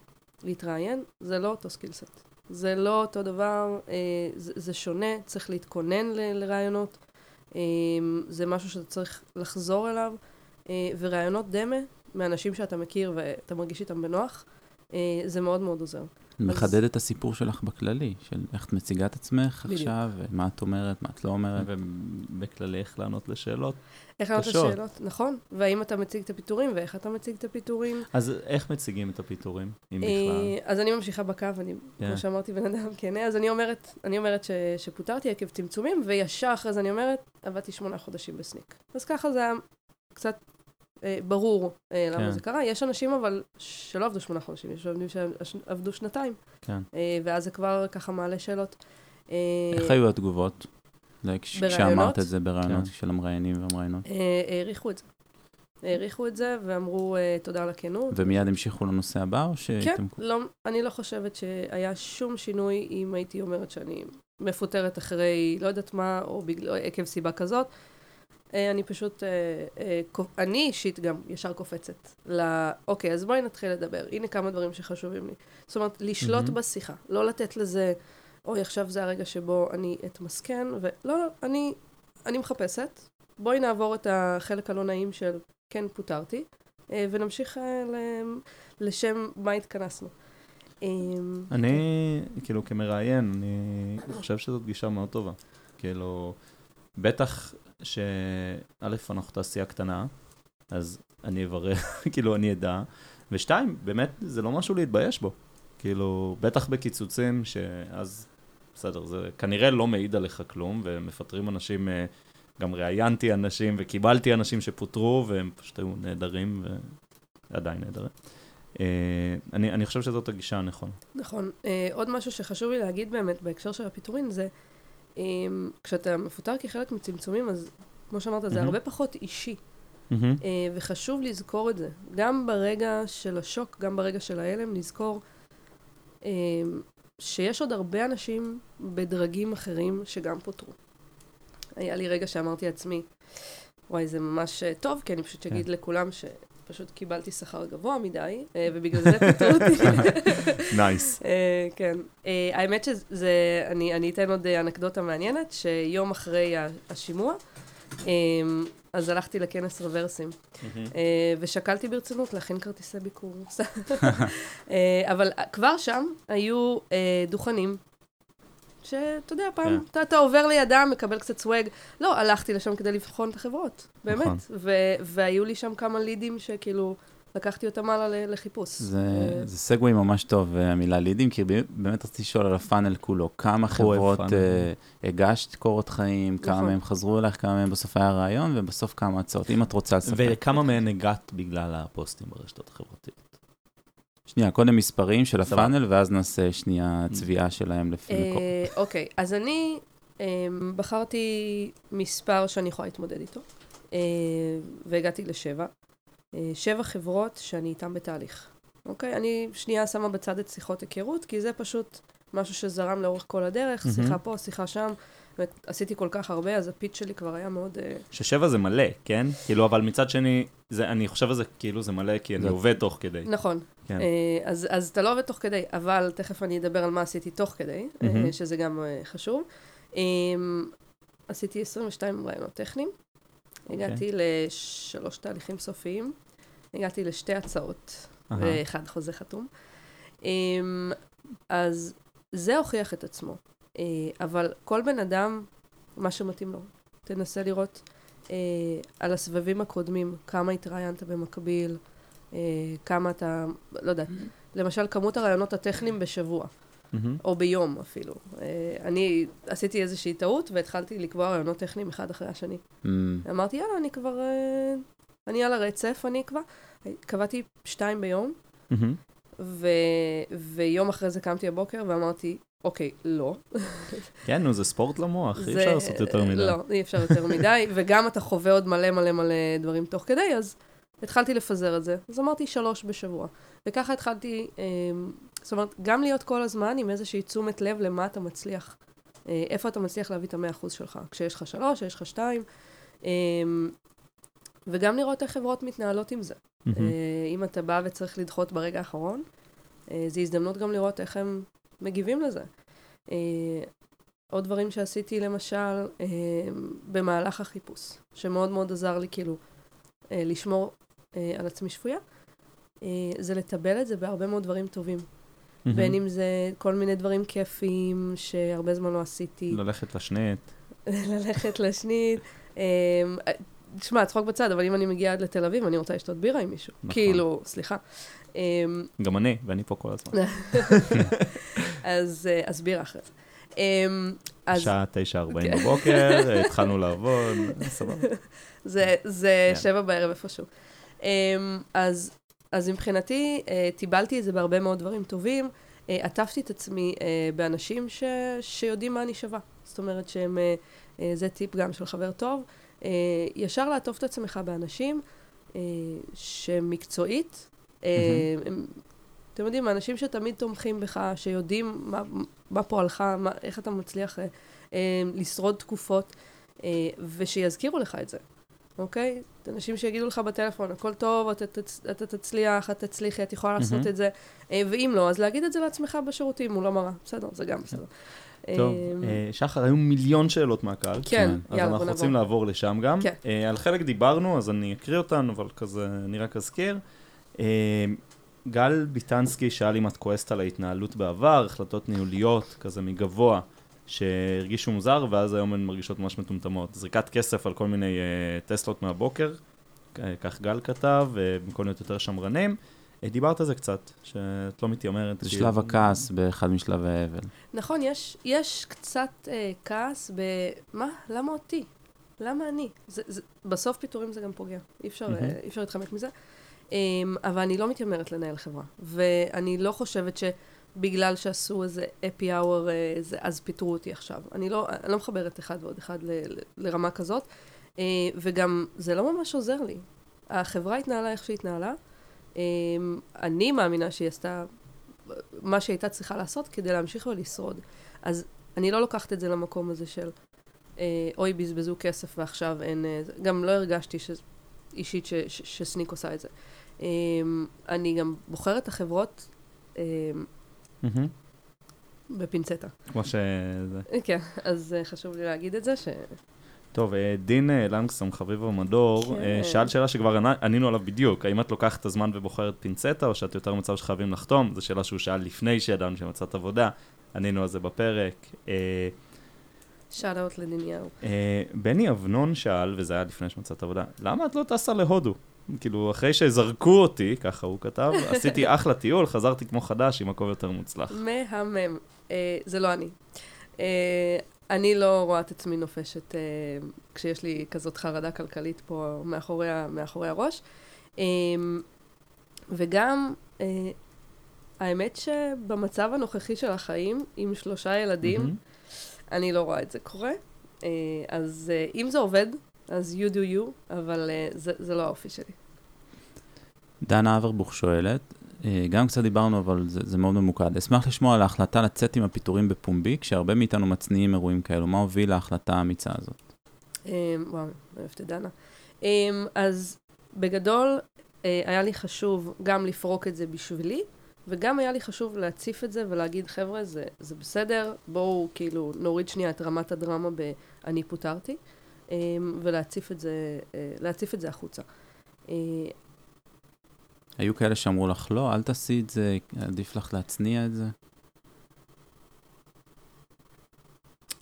להתראיין, זה לא אותו skill set. זה לא אותו דבר, אה, זה, זה שונה, צריך להתכונן ל, לרעיונות. אה, זה משהו שאתה צריך לחזור אליו, אה, ורעיונות דמה מאנשים שאתה מכיר ואתה מרגיש איתם בנוח, אה, זה מאוד מאוד עוזר. מחדד את הסיפור שלך בכללי, של איך את מציגה את עצמך בדיוק. עכשיו, ומה את אומרת, מה את לא אומרת. ובכללי איך לענות לשאלות. איך לענות. לשאלות, נכון. והאם אתה מציג את הפיטורים, ואיך אתה מציג את הפיטורים. אז איך מציגים את הפיטורים, אם בכלל? אה, אז אני ממשיכה בקו, אני, כן. כמו שאמרתי, בן אדם כנה, אז אני אומרת, אני אומרת ש, שפוטרתי עקב צמצומים, וישר אחרי זה אני אומרת, עבדתי שמונה חודשים בסניק. אז ככה זה היה קצת ברור אה, למה כן. זה קרה. יש אנשים אבל שלא עבדו שמונה חודשים, יש עובדים שעבדו שנתיים, כן. אה, ואז זה כבר ככה מעלה שאלות. אה, איך היו התגובות? זה כש- בראיונות? כשאמרת את זה בראיונות כן. של המראיינים והמראיינות. אה, העריכו את זה. העריכו את זה ואמרו אה, תודה על הכנות. ומיד המשיכו לנושא הבא, או כן, שהייתם... לא, אני לא חושבת שהיה שום שינוי אם הייתי אומרת שאני מפוטרת אחרי לא יודעת מה, או בגלל, עקב סיבה כזאת. אה, אני פשוט, אה, אה, אני אישית גם ישר קופצת ל... אוקיי, אז בואי נתחיל לדבר. הנה כמה דברים שחשובים לי. זאת אומרת, לשלוט מהמם. בשיחה, לא לתת לזה, אוי, עכשיו זה הרגע שבו אני אתמסכן, ולא, לא, אני, אני מחפשת. בואי נעבור את החלק הלא נעים של כן פוטרתי, ונמשיך ל- לשם מה התכנסנו. אה, אני, כאילו, כמראיין, אני חושב שזאת גישה מאוד טובה. כאילו, בטח שא', אנחנו תעשייה קטנה, אז אני אברר, כאילו, אני אדע. ושתיים, באמת, זה לא משהו להתבייש בו. כאילו, בטח בקיצוצים, שאז, בסדר, זה כנראה לא מעיד עליך כלום, ומפטרים אנשים, אה, גם ראיינתי אנשים וקיבלתי אנשים שפוטרו, והם פשוט היו נהדרים, ועדיין נהדרים. אה, אני, אני חושב שזאת הגישה הנכונה. נכון. אה, עוד משהו שחשוב לי להגיד באמת בהקשר של הפיטורין זה, כשאתה מפוטר כחלק מצמצומים, אז כמו שאמרת, זה. הרבה פחות אישי. אה, וחשוב לזכור את זה. גם ברגע של השוק, גם ברגע של ההלם, לזכור אה, שיש עוד הרבה אנשים בדרגים אחרים שגם פוטרו. היה לי רגע שאמרתי לעצמי, וואי, זה ממש אה, טוב, כי אני פשוט אגיד כן. לכולם שפשוט קיבלתי שכר גבוה מדי, אה, ובגלל זה פיטרו אותי. nice. אה, כן. אה, האמת שזה, אני, אני אתן עוד אנקדוטה מעניינת, שיום אחרי השימוע, אה, אז הלכתי לכנס Reversim, ושקלתי ברצינות להכין כרטיסי ביקור. אבל כבר שם היו דוכנים. שאתה יודע, פעם, כן. אתה, אתה עובר לידם, מקבל קצת סוואג. לא, הלכתי לשם כדי לבחון את החברות, באמת. נכון. ו- והיו לי שם כמה לידים שכאילו, לקחתי אותם הלאה לחיפוש. זה, אה, זה סגווי ממש טוב, אה, המילה לידים, כי באמת רציתי לשאול על הפאנל כולו. כמה חברות. אה, הגשת קורות חיים, כמה נכון. מהם חזרו אלייך, כמה מהם בסוף היה רעיון, ובסוף כמה הצעות, אם את רוצה לספר. וכמה מהן הגעת בגלל הפוסטים ברשתות החברתיות? שנייה, קודם מספרים של. הפאנל, ואז נעשה שנייה צביעה שלהם לפי מקום. אה, אוקיי, אז אני אה, בחרתי מספר שאני יכולה להתמודד איתו, אה, והגעתי לשבע. אה, שבע חברות שאני איתן בתהליך. אוקיי? אני שנייה שמה בצד את שיחות היכרות, כי זה פשוט משהו שזרם לאורך כל הדרך. שיחה פה, שיחה שם. באמת, עשיתי כל כך הרבה, אז הפיץ שלי כבר היה מאוד... אה, ששבע זה מלא, כן? כאילו, אבל מצד שני, זה, אני חושב על זה כאילו זה מלא, כי אני עובד תוך כדי. נכון. כן. אה, אז, אז אתה לא עובד תוך כדי, אבל תכף אני אדבר על מה עשיתי תוך כדי, מהמם. שזה גם חשוב. עשיתי 22 רעיונות טכניים, אוקיי. הגעתי לשלוש תהליכים סופיים, הגעתי לשתי הצעות, אהה. ואחד חוזה חתום. אז זה הוכיח את עצמו, אבל כל בן אדם, מה שמתאים לו. תנסה לראות אה, על הסבבים הקודמים, כמה התראיינת במקביל, אה, כמה אתה, לא יודעת, למשל כמות הרעיונות הטכניים בשבוע, מהמם. או ביום אפילו. אה, אני עשיתי איזושהי טעות והתחלתי לקבוע רעיונות טכניים אחד אחרי השני. אמ, אמרתי, יאללה, אני כבר, אה, אני על הרצף, אני אקבע. קבעתי שתיים ביום, מהמם. ו... ויום אחרי זה קמתי הבוקר ואמרתי, אוקיי, לא. כן, נו, זה ספורט למוח, אי זה- אפשר לעשות יותר מדי. לא, אי אפשר יותר מדי, וגם אתה חווה עוד מלא מלא מלא דברים תוך כדי, אז התחלתי לפזר את זה. אז אמרתי שלוש בשבוע. וככה התחלתי, אה, זאת אומרת, גם להיות כל הזמן עם איזושהי תשומת לב למה אתה מצליח. אה, איפה אתה מצליח להביא את המאה אחוז שלך. כשיש לך שלוש, כשיש לך שתיים. אה, וגם לראות איך חברות מתנהלות עם זה. אה, אם אתה בא וצריך לדחות ברגע האחרון, אה, זו הזדמנות גם לראות איך הם מגיבים לזה. אה, עוד דברים שעשיתי, למשל, אה, במהלך החיפוש, שמאוד מאוד עזר לי כאילו אה, לשמור אה, על עצמי שפויה, אה, זה לטבל את זה בהרבה מאוד דברים טובים. בין אם זה כל מיני דברים כיפיים שהרבה זמן לא עשיתי. ללכת לשנית. ללכת לשנית. תשמע, צחוק בצד, אבל אם אני מגיעה עד לתל אביב, אני רוצה לשתות בירה עם מישהו. נכון. כאילו, סליחה. אמ, גם אני, ואני פה כל הזמן. אז אה, אז בירה אחרי זה. אמ, אז שעה 9.40 בבוקר, התחלנו לעבוד, סבבה. זה, זה כן. שבע בערב איפשהו. Um, אז, אז מבחינתי, uh, טיבלתי את זה בהרבה מאוד דברים טובים. Uh, עטפתי את עצמי באנשים ש, שיודעים מה אני שווה. זאת אומרת שהם, זה טיפ גם של חבר טוב. ישר לעטוף את עצמך באנשים שמקצועית, אתם יודעים, אנשים שתמיד תומכים בך, שיודעים מה, מה פועלך, מה, איך אתה מצליח uh, uh, לשרוד תקופות, uh, ושיזכירו לך את זה. אוקיי? אנשים שיגידו לך בטלפון, הכל טוב, אתה, תצ... אתה תצליח, את תצליחי, את יכולה לעשות מהמם. את זה. אה, ואם לא, אז להגיד את זה לעצמך בשירותים מול המראה. בסדר, זה גם בסדר. טוב, אה, אה, שחר, היו מיליון שאלות מהקהל. כן, אז יאללה, אנחנו בוא רוצים נעבור. לעבור לשם גם. כן. אה, על חלק דיברנו, אז אני אקריא אותן, אבל כזה, אני רק אזכיר. אה, גל ביטנסקי שאל אם את כועסת על ההתנהלות בעבר, החלטות ניהוליות, כזה מגבוה, שהרגישו מוזר, ואז היום הן מרגישות ממש מטומטמות. זריקת כסף על כל מיני אה, טסלות מהבוקר, אה, כך גל כתב, אה, במקום להיות יותר שמרנים. אה, דיברת על זה קצת, שאת לא מתיימרת. זה שלב הכעס באחד משלבי האבל. נכון, יש, יש קצת אה, כעס ב... מה? למה אותי? למה אני? זה, זה, בסוף פיטורים זה גם פוגע. אי אפשר. אה, אי אפשר להתחמק מזה. אה, אבל אני לא מתיימרת לנהל חברה. ואני לא חושבת שבגלל שעשו איזה אפי אאואר, אז פיטרו אותי עכשיו. אני לא, אני לא מחברת אחד ועוד אחד ל, ל, לרמה כזאת. אה, וגם זה לא ממש עוזר לי. החברה התנהלה איך שהתנהלה. אה, אני מאמינה שהיא עשתה מה שהיא הייתה צריכה לעשות כדי להמשיך ולשרוד. אז אני לא לוקחת את זה למקום הזה של אה, אוי, בזבזו כסף ועכשיו אין... אה, זה." גם לא הרגשתי ש... אישית ש... ש... שסניק עושה את זה. אה, אני גם בוחרת את החברות מהמם. בפינצטה. כמו שזה. כן, אז אה, חשוב לי להגיד את זה, ש... טוב, אה, דין אה, לנגסום, חביב המדור, כן. שאל שאלה שכבר ענינו עליו בדיוק, האם את לוקחת את הזמן ובוחרת פינצטה, או שאת יותר במצב שחייבים לחתום? זו שאלה שהוא שאל לפני שידענו שמצאת עבודה, ענינו על זה בפרק. אאוט לדניהו. אה, בני אבנון שאל, וזה היה לפני שמצאת עבודה, למה את לא טסה להודו? כאילו, אחרי שזרקו אותי, ככה הוא כתב, עשיתי אחלה טיול, חזרתי כמו חדש עם מקום יותר מוצלח. מהמם. אה, זה לא אני. אה, אני לא רואה את עצמי נופשת אה, כשיש לי כזאת חרדה כלכלית פה מאחורי, ה- מאחורי הראש. אה, וגם, אה, האמת שבמצב הנוכחי של החיים, עם שלושה ילדים, מהמם. אני לא רואה את זה קורה. אה, אז אה, אם זה עובד, אז you do you, אבל אה, זה, זה לא האופי שלי. דנה אברבוך שואלת, אה, גם קצת דיברנו, אבל זה, זה מאוד ממוקד. אשמח לשמוע על ההחלטה לצאת עם הפיטורים בפומבי, כשהרבה מאיתנו מצניעים אירועים כאלו. מה הוביל להחלטה האמיצה הזאת? אה, וואו, אוהבת את דנה. אה, אז בגדול, אה, היה לי חשוב גם לפרוק את זה בשבילי, וגם היה לי חשוב להציף את זה ולהגיד, חבר'ה, זה, זה בסדר, בואו כאילו נוריד שנייה את רמת הדרמה ב"אני פוטרתי", ולהציף את זה, אה, להציף את זה החוצה. אה, היו כאלה שאמרו לך, לא, אל תעשי את זה, עדיף לך להצניע את זה.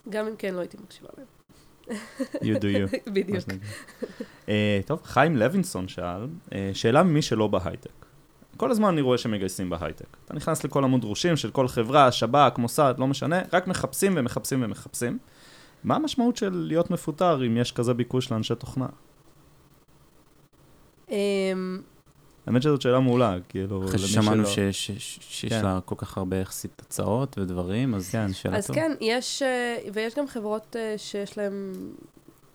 גם אם כן, לא הייתי מקשיבה להם. You do you. בדיוק. אה, טוב, חיים לוינסון שאל, אה, שאלה ממי שלא בהייטק. כל הזמן אני רואה שמגייסים בהייטק. אתה נכנס לכל עמוד דרושים של כל חברה, שב"כ, מוסד, לא משנה, רק מחפשים ומחפשים ומחפשים. מה המשמעות של להיות מפוטר אם יש כזה ביקוש לאנשי תוכנה? אמ, האמת שזאת שאלה מעולה, כאילו, אחרי למי ששמענו שיש כן. לה כל כך הרבה יחסית הצעות ודברים, אז כן. שאלה אז טובה. כן, יש, אה, ויש גם חברות אה, שיש להן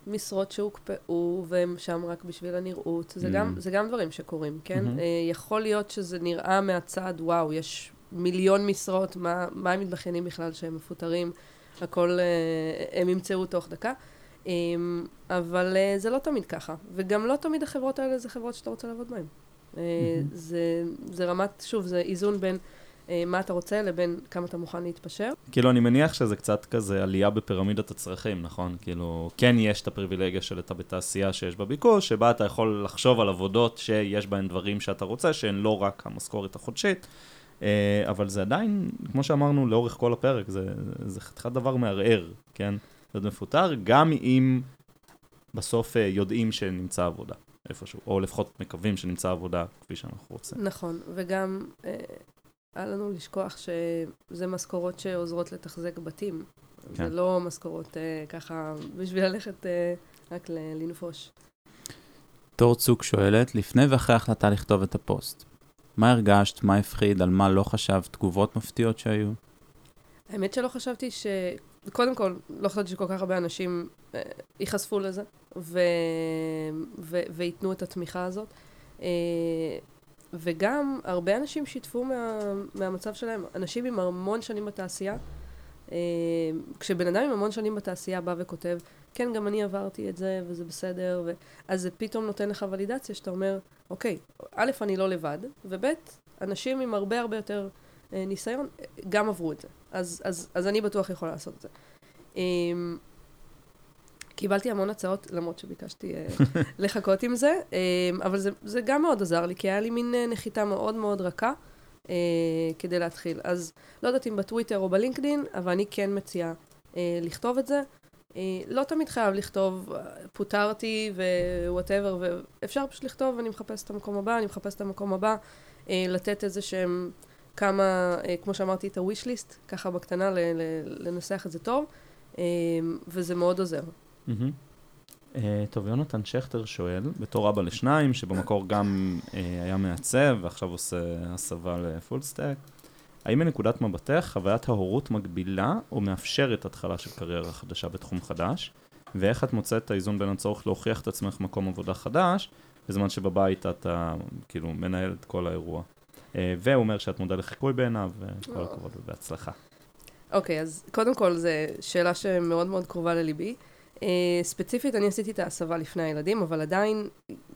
משרות שהוקפאו, והן שם רק בשביל הנראות. זה, Mm. גם, זה גם דברים שקורים, כן? מהמם. אה, יכול להיות שזה נראה מהצד, וואו, יש מיליון משרות, מה, מה הם מתבכיינים בכלל שהם מפוטרים? הכל, אה, הם ימצאו תוך דקה. אה, אבל אה, זה לא תמיד ככה. וגם לא תמיד החברות האלה זה חברות שאתה רוצה לעבוד בהן. אה. זה, זה רמת, שוב, זה איזון בין... מה אתה רוצה לבין כמה אתה מוכן להתפשר. כאילו, אני מניח שזה קצת כזה עלייה בפירמידת הצרכים, נכון? כאילו, כן יש את הפריבילגיה של אתה בתעשייה שיש בה ביקוש, שבה אתה יכול לחשוב על עבודות שיש בהן דברים שאתה רוצה, שהן לא רק המשכורת החודשית, אבל זה עדיין, כמו שאמרנו לאורך כל הפרק, זה, זה חתיכת דבר מערער, כן? להיות מפוטר, גם אם בסוף אה, יודעים שנמצא עבודה איפשהו, או לפחות מקווים שנמצא עבודה כפי שאנחנו רוצים. נכון, וגם אה, אל לנו לשכוח שזה משכורות שעוזרות לתחזק בתים. כן. זה לא משכורות אה, ככה בשביל ללכת אה, רק לנפוש. תור צוק שואלת, לפני ואחרי ההחלטה לכתוב את הפוסט, מה הרגשת, מה הפחיד, על מה לא חשבת, תגובות מפתיעות שהיו? האמת שלא חשבתי ש... קודם כל, לא חשבתי שכל כך הרבה אנשים אה, ייחשפו לזה ו... ו... וייתנו את התמיכה הזאת. אה, וגם הרבה אנשים שיתפו מה... מהמצב שלהם. אנשים עם המון שנים בתעשייה. אה, כשבן אדם עם המון שנים בתעשייה בא וכותב, כן, גם אני עברתי את זה, וזה בסדר, ו... אז זה פתאום נותן לך ולידציה שאתה אומר, אוקיי, א', אני לא לבד, וב', אנשים עם הרבה הרבה יותר אה, ניסיון גם עברו את זה. אז, אז, אז אני בטוח יכולה לעשות את זה. אה, קיבלתי המון הצעות, למרות שביקשתי אה, לחכות עם זה, אה, אבל זה, זה גם מאוד עזר לי, כי היה לי מין אה, נחיתה מאוד מאוד רכה אה, כדי להתחיל. אז לא יודעת אם בטוויטר או בלינקדין, אבל אני כן מציעה אה, לכתוב את זה. אה, לא תמיד חייב לכתוב, פוטרתי ו whatever, ואפשר פשוט לכתוב, אני מחפש את המקום הבא, אני מחפש את המקום הבא, אה, לתת איזה שהם כמה, אה, כמו שאמרתי, את ה-wish list, ככה בקטנה, לנסח את זה טוב, וזה מאוד עוזר. טוב, יונתן שכטר שואל, בתור אבא לשניים, שבמקור גם היה מעצב ועכשיו עושה הסבה ל full stack, האם מנקודת מבטך חוויית ההורות מגבילה או מאפשרת התחלה של קריירה חדשה בתחום חדש? ואיך את מוצאת את האיזון בין הצורך להוכיח את עצמך מקום עבודה חדש, בזמן שבבית אתה כאילו מנהל את כל האירוע. אה, והוא אומר שאת מודה לחיקוי בעיניו, וכל אה, הכבוד ובהצלחה. אוקיי, okay, אז קודם כל זו שאלה שמאוד מאוד קרובה לליבי. Uh, ספציפית, אני עשיתי את ההסבה לפני הילדים, אבל עדיין,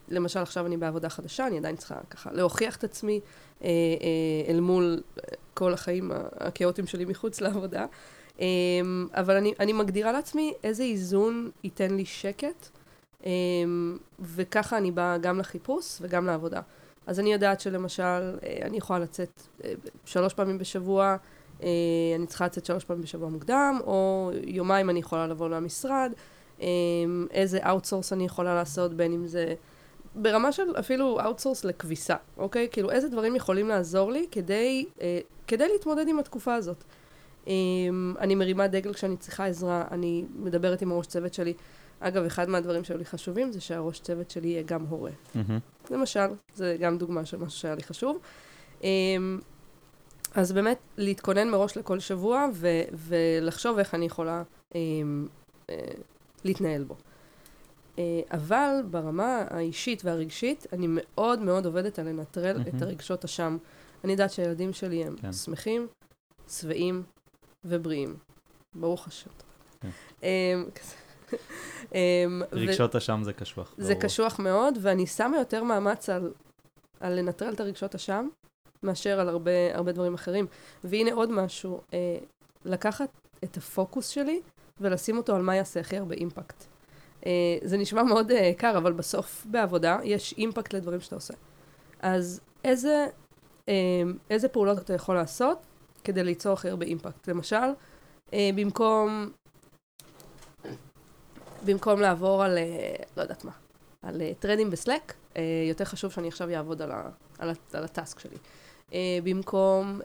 למשל עכשיו אני בעבודה חדשה, אני עדיין צריכה ככה להוכיח את עצמי uh, uh, אל מול כל החיים הכאוטיים שלי מחוץ לעבודה. Um, אבל אני, אני מגדירה לעצמי איזה איזון ייתן לי שקט, um, וככה אני באה גם לחיפוש וגם לעבודה. אז אני יודעת שלמשל, אני יכולה לצאת שלוש פעמים בשבוע, אני צריכה לצאת שלוש פעמים בשבוע מוקדם, או יומיים אני יכולה לבוא למשרד. אמ, איזה outsource אני יכולה לעשות, בין אם זה ברמה של אפילו outsource לכביסה, אוקיי? כאילו איזה דברים יכולים לעזור לי כדי, אה, כדי להתמודד עם התקופה הזאת. אה, אני מרימה דגל כשאני צריכה עזרה, אני מדברת עם הראש צוות שלי. אגב, אחד מהדברים שהיו לי חשובים זה שהראש צוות שלי יהיה גם הורה. Mm-hmm. למשל, זה גם דוגמה של משהו שהיה לי חשוב. אה, אז באמת, להתכונן מראש לכל שבוע ו- ולחשוב איך אני יכולה אה, אה, להתנהל בו. אה, אבל ברמה האישית והרגשית, אני מאוד מאוד עובדת על לנטרל mm-hmm. את הרגשות אשם. אני יודעת שהילדים שלי הם כן. שמחים, שבעים ובריאים. ברוך השם. כן. אמ, אמ, רגשות אשם זה קשוח. זה קשוח מאוד, ואני שמה יותר מאמץ על, על לנטרל את הרגשות אשם, מאשר על הרבה, הרבה דברים אחרים. והנה עוד משהו, אה, לקחת את הפוקוס שלי ולשים אותו על מה יעשה הכי הרבה אימפקט. Uh, זה נשמע מאוד uh, קר, אבל בסוף בעבודה יש אימפקט לדברים שאתה עושה. אז איזה, uh, איזה פעולות אתה יכול לעשות כדי ליצור הכי הרבה אימפקט? למשל, במקום, במקום לעבור על, לא יודעת מה, על טרדים בסלק, יותר חשוב שאני עכשיו אעבוד על, ה, על, ה, על הטאסק שלי. במקום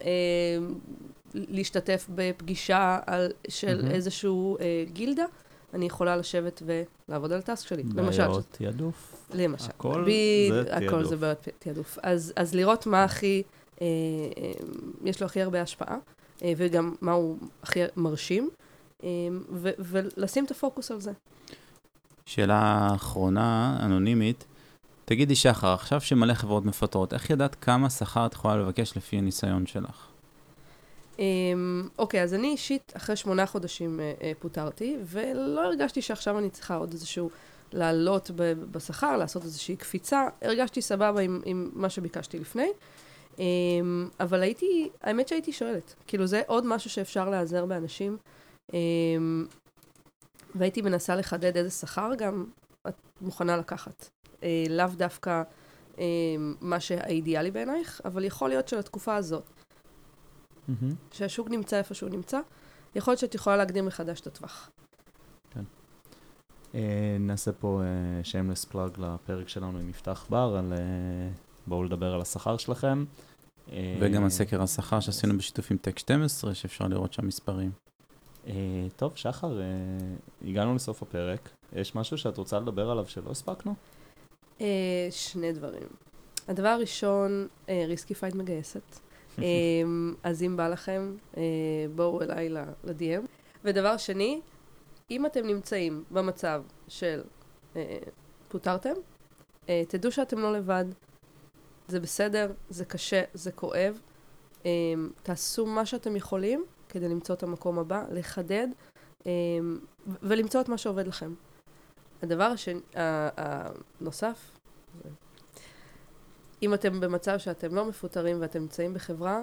להשתתף בפגישה על, של mm-hmm. איזשהו אה, גילדה, אני יכולה לשבת ולעבוד על הטאסק שלי, למשל. בעיות תעדוף. למשל. הכל. זה תעדוף. הכל זה בעיות תעדוף. אז, אז לראות מה הכי, אה, אה, יש לו הכי הרבה השפעה, אה, וגם מה הוא הכי מרשים, אה, ו, ולשים את הפוקוס על זה. שאלה אחרונה, אנונימית. תגידי, שחר, עכשיו שמלא חברות מפטרות, איך ידעת כמה שכר את יכולה לבקש לפי הניסיון שלך? אמ, אוקיי, אז אני אישית, אחרי שמונה חודשים אה, אה, פוטרתי, ולא הרגשתי שעכשיו אני צריכה עוד איזשהו לעלות בשכר, לעשות איזושהי קפיצה. הרגשתי סבבה עם, עם מה שביקשתי לפני. אמ, אבל הייתי, האמת שהייתי שואלת. כאילו, זה עוד משהו שאפשר להיעזר באנשים. אמ, והייתי מנסה לחדד איזה שכר גם את מוכנה לקחת. אה, לאו דווקא מה שהאידיאלי בעינייך, אבל יכול להיות שלתקופה הזאת, מהמם. שהשוק נמצא איפה שהוא נמצא, יכול להיות שאת יכולה להגדיר מחדש את הטווח. אה, נעשה פה שיימלס פלאג לפרק שלנו עם יפתח בר, על... אה, בואו לדבר על השכר שלכם. אה, וגם הסקר השכר שעשינו בשיתוף עם טק 12, שאפשר לראות שם מספרים. אה, טוב, שחר, אה, הגענו לסוף הפרק. יש משהו שאת רוצה לדבר עליו שלא הספקנו? אה, שני דברים. הדבר הראשון, אה, Riskified מגייסת. אה, אז אם בא לכם, אה, בואו אליי ל- ל-DM. ודבר שני, אם אתם נמצאים במצב של אה, פוטרתם, אה, תדעו שאתם לא לבד. זה בסדר, זה קשה, זה כואב. אה, תעשו מה שאתם יכולים כדי למצוא את המקום הבא, לחדד ו- ולמצוא את מה שעובד לכם. הדבר השני, הנוסף, אם אתם במצב שאתם לא מפוטרים ואתם נמצאים בחברה,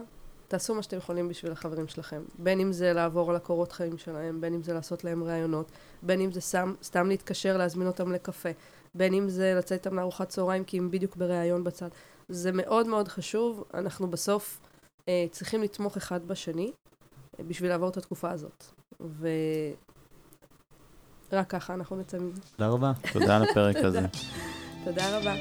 תעשו מה שאתם יכולים בשביל החברים שלכם. בין אם זה לעבור על הקורות חיים שלהם, בין אם זה לעשות להם ראיונות, בין אם זה סתם, סתם להתקשר להזמין אותם לקפה, בין אם זה לצאת איתם לארוחת צהריים כי הם בדיוק בראיון בצד. זה מאוד מאוד חשוב, אנחנו בסוף אה, צריכים לתמוך אחד בשני אה, בשביל לעבור את התקופה הזאת. ורק ככה אנחנו נצא מזה. תודה רבה. תודה על הפרק הזה. תודה רבה.